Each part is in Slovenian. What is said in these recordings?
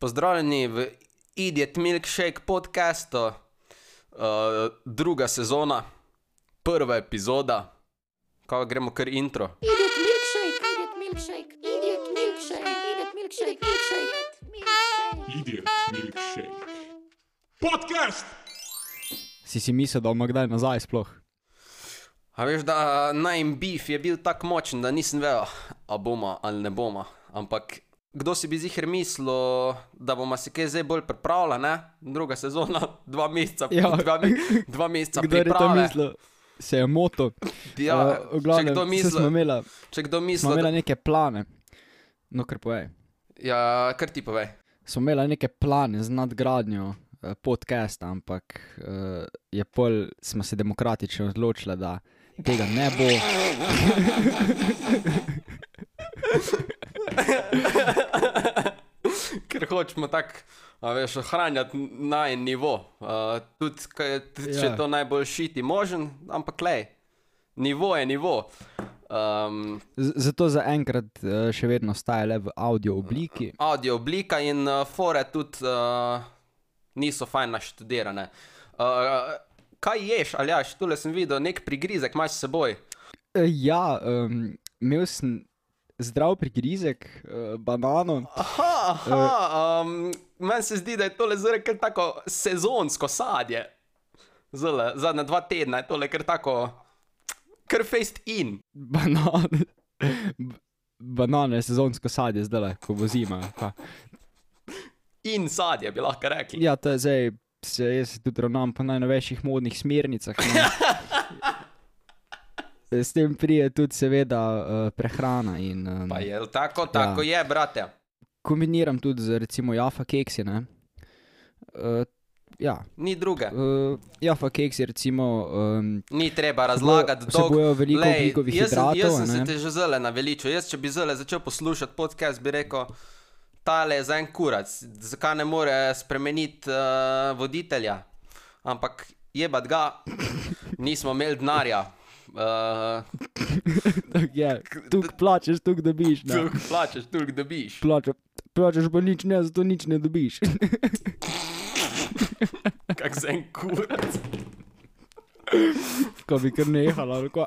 Pozdravljeni v Idiot Milkshake podcastu, uh, druga sezona, prva epizoda. Kako gremo kar intro? Idiot milkshake, idiot milkshake, idiot milkshake, idiot milkshake, milkshake, milkshake. Idiot Milkshake. Podcast! Si si mislil, da bomo kdaj nazaj sploh? A veš, da najm beef je bil tako močen, da nisem vedel, a bomo ali ne bomo. Ampak kdo si bi zihar mislil, da bomo se kaj zdaj bolj pripravljali, ne? Druga sezona, dva meseca, Ja. dva, me- dva meseca Kdo je to mislil? Se je moto. Ja, v glavnem, če kdo misli, smo imeli, če kdo smo misli, imeli da, neke plane. No, kar povej. ja, kar ti povej. Smo imeli neke plane z nadgradnjo eh, podcasta, ampak eh, je pol, smo se demokratično odločili, da tega ne bo. Ker hočemo tako, a veš, ohranjati naj nivo. Uh, tudi, kaj, tudi če Ja. je to najbolj šiti možen, ampak le, nivo je nivo. Um, Z- Zato zaenkrat eh, še vedno staje le v audio obliki. audio oblika in uh, fore tudi uh, niso fajn naštudirane. Uh, kaj ješ, ali jaš, tule sem videl, nek prigrizek imaš s seboj. Eh, Ja, um, imel sem zdrav prigrizek, uh, banano. Aha, aha um, meni se zdi, da je tole zelo kar tako sezonsko sadje. Zale, zadnja dva tedna je tole kar tako, kar faced in. Banane. Banane je sezonsko sadje zdaj, ko bo zima. pa. In sadje bi lahko rekli. Ja, to je zdaj, se jaz tudi ravnam po najnovejših modnih smernicah. ne. S tem prije tudi seveda uh, prehrana in um, Pa je tako, tako ja. je, brate. kombiniram tudi z recimo jafa keksi. ne. Uh, ja, Ni druge. uh, jafa keksi recimo um, Ni treba razlagati dolgo. vsebujejo veliko Lej, ogljikovih jaz hidratov. Jaz sem se ne. te že zelo naveličal. Jaz, če bi zelo začel poslušati podcast, bi rekel, tale je za en kurac, zakaj ne more spremeniti uh, voditelja. Ampak jebat ga, nismo imeli denarja. Uh, Tako je, tukaj plačeš, tukaj dobiš. ne. Tuk plačeš, toliko dobiš. Plača, plačeš pa nič ne, zato nič ne dobiš. Kak za en kurac. Ko bi kar nehala, kva.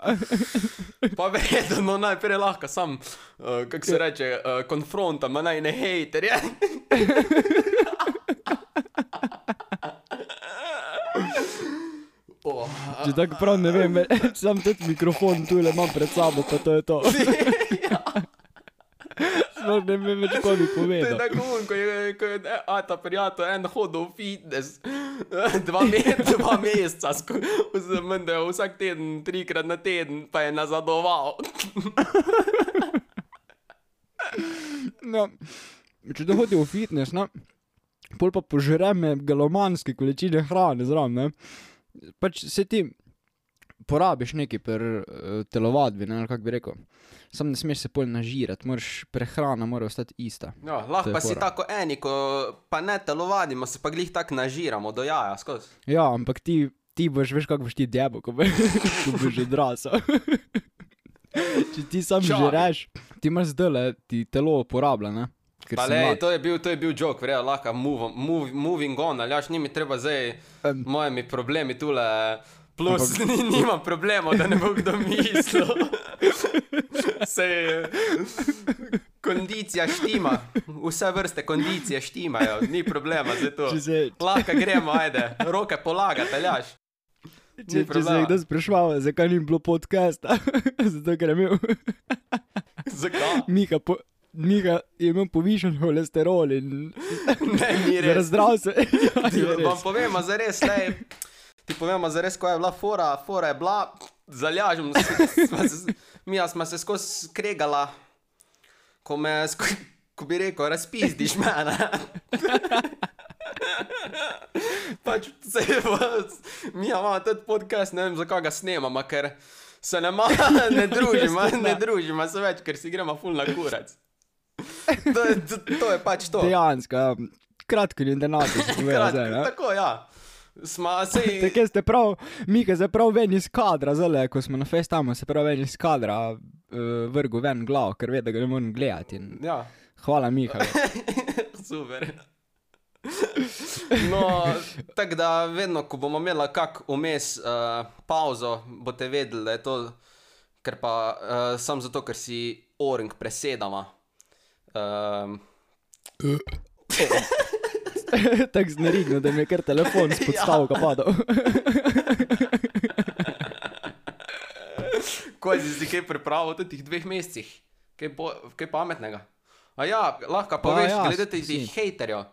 Pa vedno najprej lahko sam, uh, kako se reče, uh, konfrontam, a naj ne hejterje. Če tako prav ne vem, sam tudi mikrofon tu le imam pred sabo, pa to je to. Sploh ne vem več, kaj bi To je povedal. tako, un, ko je, ko je e, Ata prijatelj en hodil v fitness, dva, me, dva meseca, da je vsak teden, trikrat na teden, pa je nazadoval. No, če da hodi v fitness, no, pol pa požreme galomanske količine hrane zraven, ne. Pač se ti porabiš nekaj per uh, telovadbi, ne, ali kako bi rekel. Sam ne smeš se pol nažirati, moraš, prehrana mora ostati ista. Ja, lahko pa si fora. tako eni, ko pa ne telovadimo, se pa glih tako nažiramo do jaja skozi. Ja, ampak ti, ti boš, veš, kako boš ti debo, ko, bo, ko boš odrasel. Če ti sam Čakaj. žereš, ti imaš zdaj, ti telo uporablja, ne? Pa le, to je bil, to je bil jok, verjetno lahko move, move, moving on, ali jaš ni mi treba zdaj Em. mojimi problemi tule. Plus, ni, nimam problemov, da ne bo kdo mislil. Se kondicija štima, vse vrste kondicije štimajo, ni problema za to. Lahko gremo, ajde, roke polagate, aljaš. če, če se je kdo sprašval, zakaj ni bilo podcasta, zato ker je imel Zakaj? Mika, po, Mika je imel povišen holesterol in Ne, ni res. zdrav se. Ja, Ti vam res. povemo za res, lej, ti povemo za res, ko je bila fora, fora je bila, zalažem, mi smo se skozi skregala, ko me, sko, ko bi rekel, razpizdiš mene. pač se je, mi imamo tudi podcast, ne vem, zakaj ga snemamo, ker se ne, ma, ne družimo, ne družimo se več, ker si gremo ful na kurac. To, to, to je pač to. Dejansko, ja. kratko in denarno zdaj. ne. tako, ja. Smo se. Tako ste prav, Mika se prav ven iz kadra, zdaj, ko smo na festamu, se prav ven iz kadra uh, vrgu ven glav, ker ve, da ga ne morem gledati. In Ja, hvala, Mika. super. No, tako da vedno, ko bomo imeli kak vmes uh, pauzo, boste vedeli, da je to, ker pa uh, sam zato, ker si oring presedama. Um, Tako znarigno, da mi je kar telefon s podstavka padal. Kaj si si kaj pripravil v teh dveh mesecih? Kaj, bo, kaj pametnega? A ja, lahko poveš, ja, glede teh hejterjev.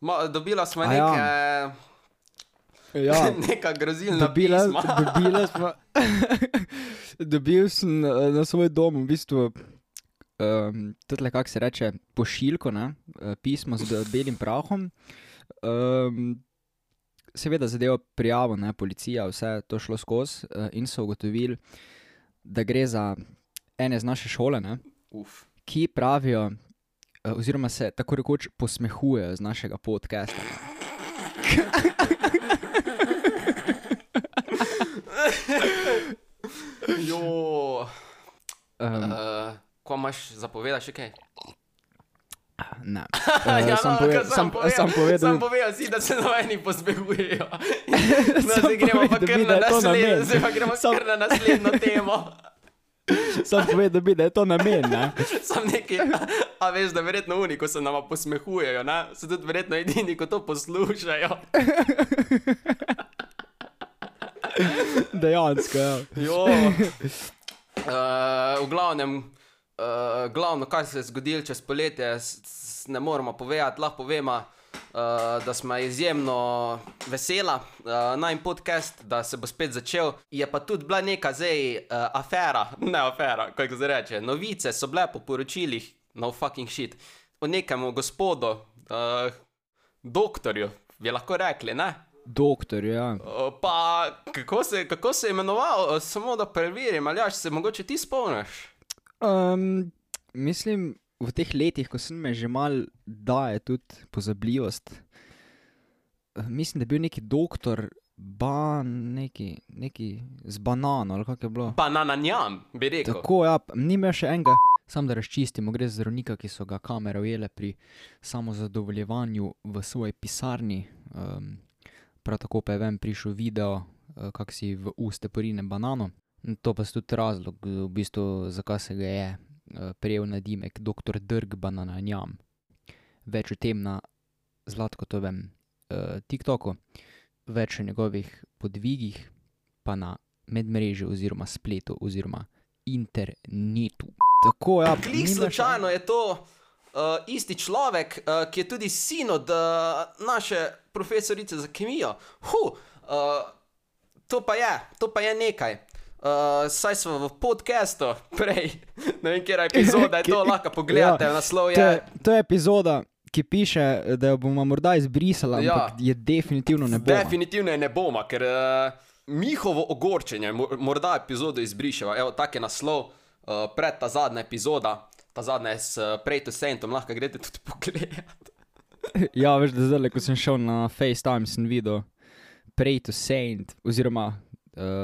Ma, dobila smo A neke, ja. Ja, neka grozilna dobila, pisma. dobila smo. Dobil sem eh, na svoj dom v bistvu. Um, Tudi, kako se reče, pošiljko, ne, eh, pismo z be- belim prahom. Um, seveda, zadevo prijavo, ne, policija, vse to šlo skozi uh, in so ugotovili, da gre za ene z naše šole, ne, Uf. ki pravijo, uh, oziroma se tako rekoč posmehujejo z našega podcasta. Jo. Um, Uh, ko imaš zapovedati še kaj? ne. ja, Uh, sam, no, pove, sam, povedal- sam povedal, Sam povedal si, da se noveni posmehujejo. No, zdaj gremo pa kar na naslednjo, zdaj pa gremo Sam- kar na naslednjo temo. sam povedal bi, da je to namen. Ne? Sam neki, a, a veš, da verjetno oni, ko se nama posmehujejo, ne? so tudi verjetno edini, ko to poslušajo. Dejansko, ja. Jo. Uh, v glavnem, uh, glavno, kaj se je zgodilo čez poletje, ne moremo povedati, lahko povemo, uh, da smo izjemno vesela uh, na en podcast, da se bo spet začel. Je pa tudi bila neka zdaj uh, afera, ne afera, kako se reče. Novice so bile po poročilih, no fucking shit, o nekemu gospodu, uh, doktorju, bi lahko rekli, ne? Doktor, ja. Pa kako se, kako se je imenoval, samo da preverim, ali ja, se mogoče ti spomniš? Um, mislim, v teh letih, ko sem me že mal daje tudi pozabljivost, eh, mislim, da je bil neki doktor, ba, neki, neki z banano ali kako je bilo. Banananjam, bi rekel. Tako, ja, p- ni imel še enega. Sam da razčistimo, gre za zdravnika, ki so ga kamere ujele pri samozadovoljevanju v svoji pisarni. Um, prav tako pa je ven prišel video, uh, kako si v uste porine banano. In to pa je tudi razlog, v bistvu, zakaj se ga je uh, prijel nadimek dr. Drg Bananjam. Več o tem na Zlatkotovem uh, TikToku, več o njegovih podvigih, pa na medmrežju oziroma spletu oziroma internetu. Tako, ja, Klih ni me še- slučajno je to uh, isti človek, uh, ki je tudi sin od uh, naše profesorice za kemijo. Huh, uh, to pa je, to pa je nekaj. Uh, saj smo v podkastu, prej, ne vem, kje epizoda je to, lahko pogledate, ja, naslov To je. je, to je epizoda, ki piše, da jo bomo morda izbrisali, Ja. ampak je definitivno ne bo. Definitivno je ne bomo, ker uh, njihovo ogorčenje, mo- morda epizodo izbriševa. Evo, tak je naslov, uh, pred ta zadnja epizoda, ta zadnja je s uh, Pray to Saintom, lahko greste tudi pogledat. Ja, veš, da zdaj, ko sem šel na FaceTime, sem videl Pray to Saint, oziroma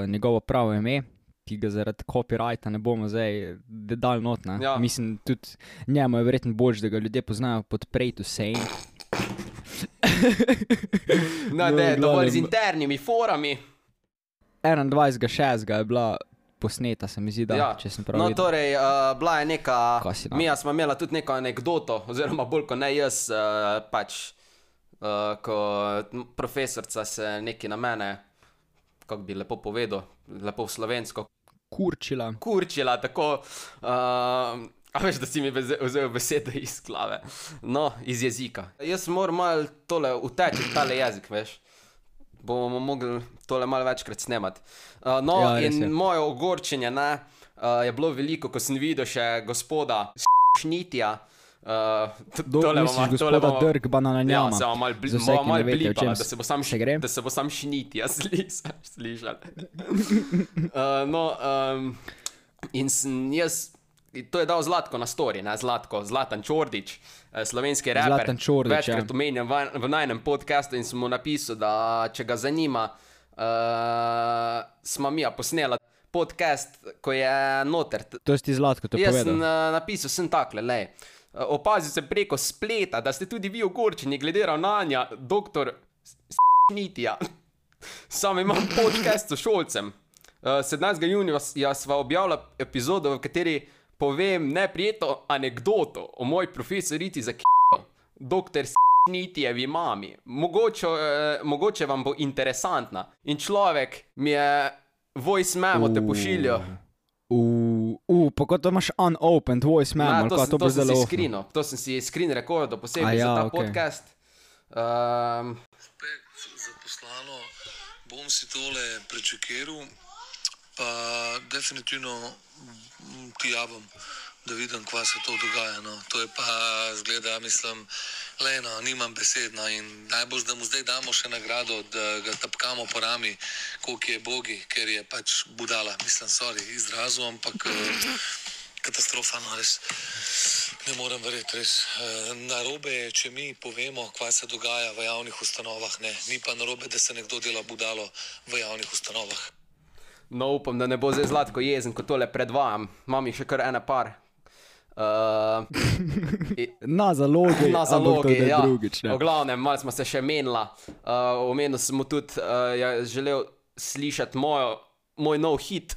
njegovo pravo ime, ki ga zaradi copyrighta ne bomo zdaj dal not. ne. Ja. Mislim, tudi njemu je verjetno bolj, da ga ljudje poznajo pod Pray to Saint. No, No, da je v dovolj z internimi forami. 21.6. je bila posneta, se mi zdi, da ja. če sem prav no, videl. torej, uh, bila je neka. Si, no? Mi smo imeli tudi neko anegdoto, oziroma bolj kot ne jaz, uh, pač, uh, ko profesorica se neki na mene, kako bi lepo povedal, lepo v slovensko, Kurčila. kurčila, tako. Uh, a veš, da si mi vze- vzel besede iz glave, no, iz jezika. Jaz moram malo tole uteči tale jezik, veš. Bomo mogli tole malo večkrat snemati. Uh, no, Ja, in je. moje ogorčenje ne, uh, je bilo veliko, ko sem videl še gospoda Šnitija. Uh, t- Do, tole misliš, bomo- gospoda tole bomo- Drg bananjama. Ja, se bomo malo bli, Za vse, bomo ki malo blipala, čem da se bo sam, se š- gre. da se bo sam šniti, jaz slišal. uh, no, um, in sem jaz, to je dal Zlatko na story, ne Zlatko, Zlatan Čordič, eh, slovenski raper. Zlatan Čordić, Večkrat ja. omenjam v, v najnem podkastu in sem mu napisal, da če ga zanima, uh, smo mi posnela podcast, ko je noter. To si ti zlatko to Jaz povedal. sem uh, napisal, sem takle, le. Uh, opazil sem preko spleta, da ste tudi vi ogorčeni glede ravnanja doktor Nitija. Sam imam podcast s šolcem. Uh, 17. junija ja, sva objavila epizodo, v kateri povem neprijetno anegdoto o moji profesorici za k***o, doktor Nitijevi mami. Mogoče, uh, mogoče vam bo interesantna. In človek mi je voice memo te pošiljal. Uh, uh, pa kot da imaš unopened voice memo, Ja, to, sem, to to, sem zelo. si screenil, to sem si screen rekordil posebej ja, za ta okay. podcast. Um, spet zaposlano, bom si tole prečekiral, pa definitivno ti javim, da vidim, kva se to dogaja. No. To je pa zgleda, mislim, leno, nimam besed. No. In najbolj, da mu zdaj damo še nagrado, da ga tapkamo po rami, koliko je bogi, ker je pač budala, mislim, sorry, izrazu, ampak. eh, Katastrofa, no res. Ne morem verjeti, res. Eh, Narobe je, če mi povemo, kaj se dogaja v javnih ustanovah. Ne. Ni pa narobe, da se nekdo dela budalo v javnih ustanovah. no, upam, da ne bo zdaj zlatko jezen, ko tole predvajam. Imam jih še kar ene par. Uh, Na zalogi, na zalogi, ja. drugič. Ne. V glavnem, malo smo se še menila. Uh, omenil sem mu tudi, uh, je želel slišati mojo, moj nov hit.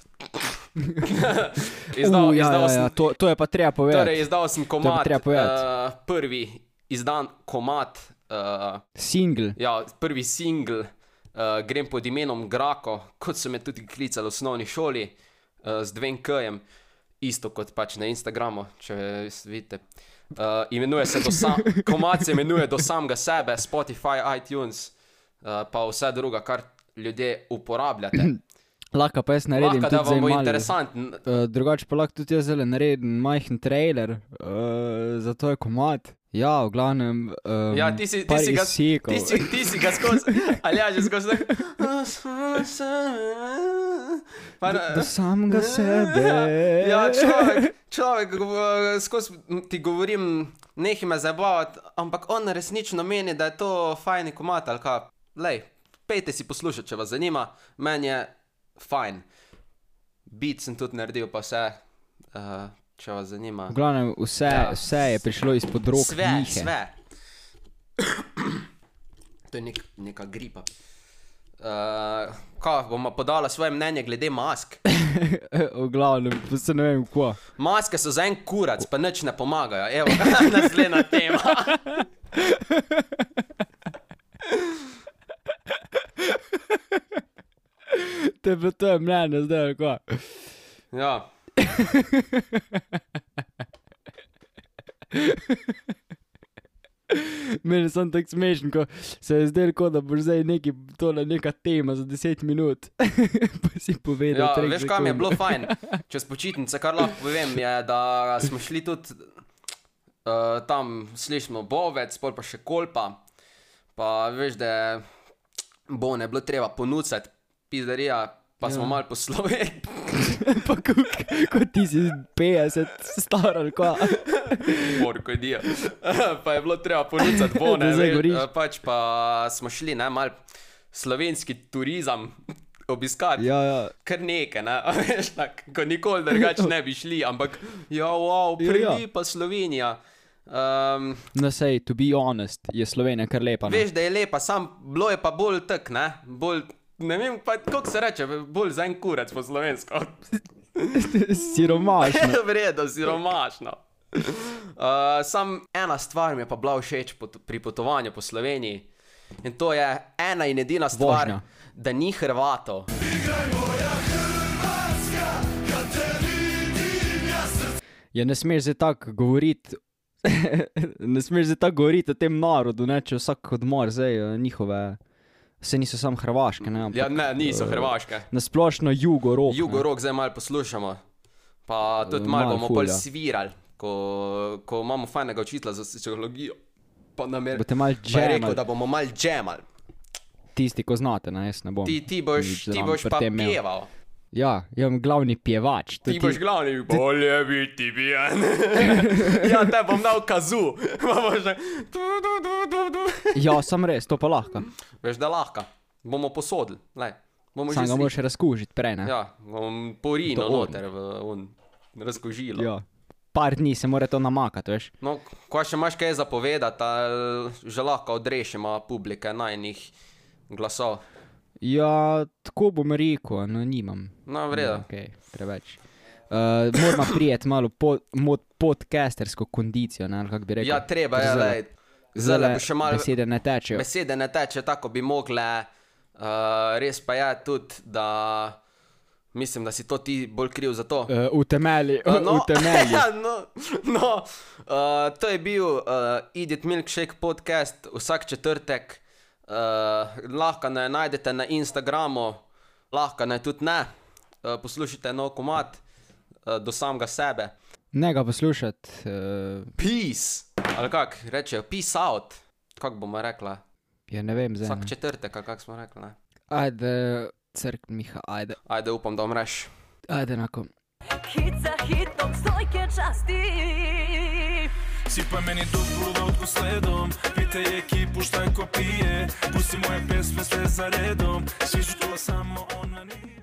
izdal, Uh, ja, izdal ja, sem, ja, to, to je pa treba povedati. Torej, izdal sem komat, uh, prvi izdan komat, uh, Single. ja, prvi singl, uh, grem pod imenom Grako, kot so me tudi klicali v osnovni šoli, uh, z dvem K-jem, isto kot pač na Instagramu, če vidite. Uh, imenuje se do sam, komat se imenuje do samega sebe, Spotify, iTunes, uh, pa vse druga, kar ljudje uporabljate. Lahko pa jaz naredim Lahko, da vam bo interesanten. Uh, drugače pa lahko tudi jaz zelo naredim majhen trailer, uh, zato je komat. Ja, v glavnem. Um, Ja, ti si, ti si ga, ti si, ti si ga skozi, ali ja, že skozi. Pa, Do, do samega sebe. Ja, človek, človek gov- skozi ti govorim, nehi me zabavati, ampak on resnično meni, da je to fajn komat ali kaj. Lej, pejte si poslušati, če vas zanima, meni je fajn. Bit sem tudi naredil, pa vse, uh, če vas zanima. V glavnem, vse, Ja. ja. vse je prišlo izpod rok. Sve, Mihe. sve. to je nek, neka gripa. Uh, kaj, bomo podala svoje mnenje glede mask? v glavnem, pa se ne vem, kva. Maske so za en kurac, pa nič ne pomagajo. Evo, naslednja tema. Je bilo to je mnenje, zdaj ali kva. Ja. Meni je samo tako smešen, ko se je zdelo, kot da bo zdaj neki, tole neka tema za 10 minut. pa si povedal, Ja, treh veš, kam je bilo fajn? Čez počitnice, kar lahko povem, je, da smo šli tudi uh, tam, slišimo bovec, pol pa še kolpa. Pa veš, da je bo ne bilo treba ponuditi, pizdarija, pa smo Ja. mal poslovili. pa kot ti si 50 star ali kva. Morko idijo. pa je bilo treba ponuditi bone, eh, pač pa smo šli, ne, mal slovenski turizem obiskati. Ja, ja. Kar nekaj, ne? veš, tak, ko nikoli drugače ne bi šli, ampak ja, wow, Ja, ja. prelepa Slovenija. Um, No, sej, to be honest, je Slovenija kar lepa. no. veš, da je lepa, sam bilo je pa bolj tak, ne, bolj, ne vem, pa kako se reče, bolj za en kurec po slovensko. Siromašno. Vredo, siromašno. Uh, sam ena stvar mi je pa bila všeč pot, pri potovanju po Sloveniji in to je ena in edina stvar, Vožnja. da ni Hrvatov. Ja, ne smeš zdaj tako govoriti. ne smeš zdaj tako govoriti o tem narodu, ne, če vsak odmor zdaj eh, njihove. Se niso samo Hrvaške, ne? Ampak, Ja, ne, niso eh, Hrvaške. Na splošno jugorok. Jugorok zdaj malo poslušamo, pa tudi malo malo bomo bolj ja. svirali, ko, ko imamo fajnega učitelja za sociologijo. Pa nam je, Boste malo je rekel, džemali. da bomo mal džemal. Tisti, ko znate, ne, jaz ne bom. Ti, ti boš, ti boš pa tem imel. Peval. Ja, jaz glavni pjevač. to Ti boš glavni, bolje biti pijan. ja, te bom dal kazu. Tu, tu, tu. Ja, sem res, to pa lahko. Veš, da lahko. Bomo posodili. Sam ga moraš razkužiti prej, ne? Ja, bom porino on. noter v un razkožilo. ja. par dni se mora to namakati, veš. No, ko še imaš kaj zapovedati, že lahko odrešimo publike najnih glasov. Ja, tako bom rekel, no nimam. No, v redu. Okay, preveč. Uh, moramo prijeti malo pod, mod podcastersko kondicijo, ne, kako bi rekel. Ja, treba je, Ker lej. Zdaj bo še malo. Besede ne tečejo. Besede ne teče tako, bi mogle. Uh, res pa je tudi, da mislim, da si to ti bolj kriv za to. Uh, utemeli, Uh, no. utemeli. no, no, uh, to je bil uh, Idiot Milkshake podcast vsak četrtek. Uh, lahko ne najdete na Instagramu, lahko ne tudi ne. Uh, poslušajte nov komat uh, do samega sebe. Ne ga poslušati. Uh, Peace, ali kako rečejo, peace out. Kako bomo rekla? ja, ne vem, zdaj. Vsak četrtek, kako smo rekli. Ne? Ajde, crk Miha, ajde. Ajde, upam, da umreš. Ajde, enako. Hit za hitom stojke časti Sipaj meni duplu vodku sledom Pitaj ekipu šta ko pije. Pusti moje pjesme sve za redom. Svi su tu samo ona nije.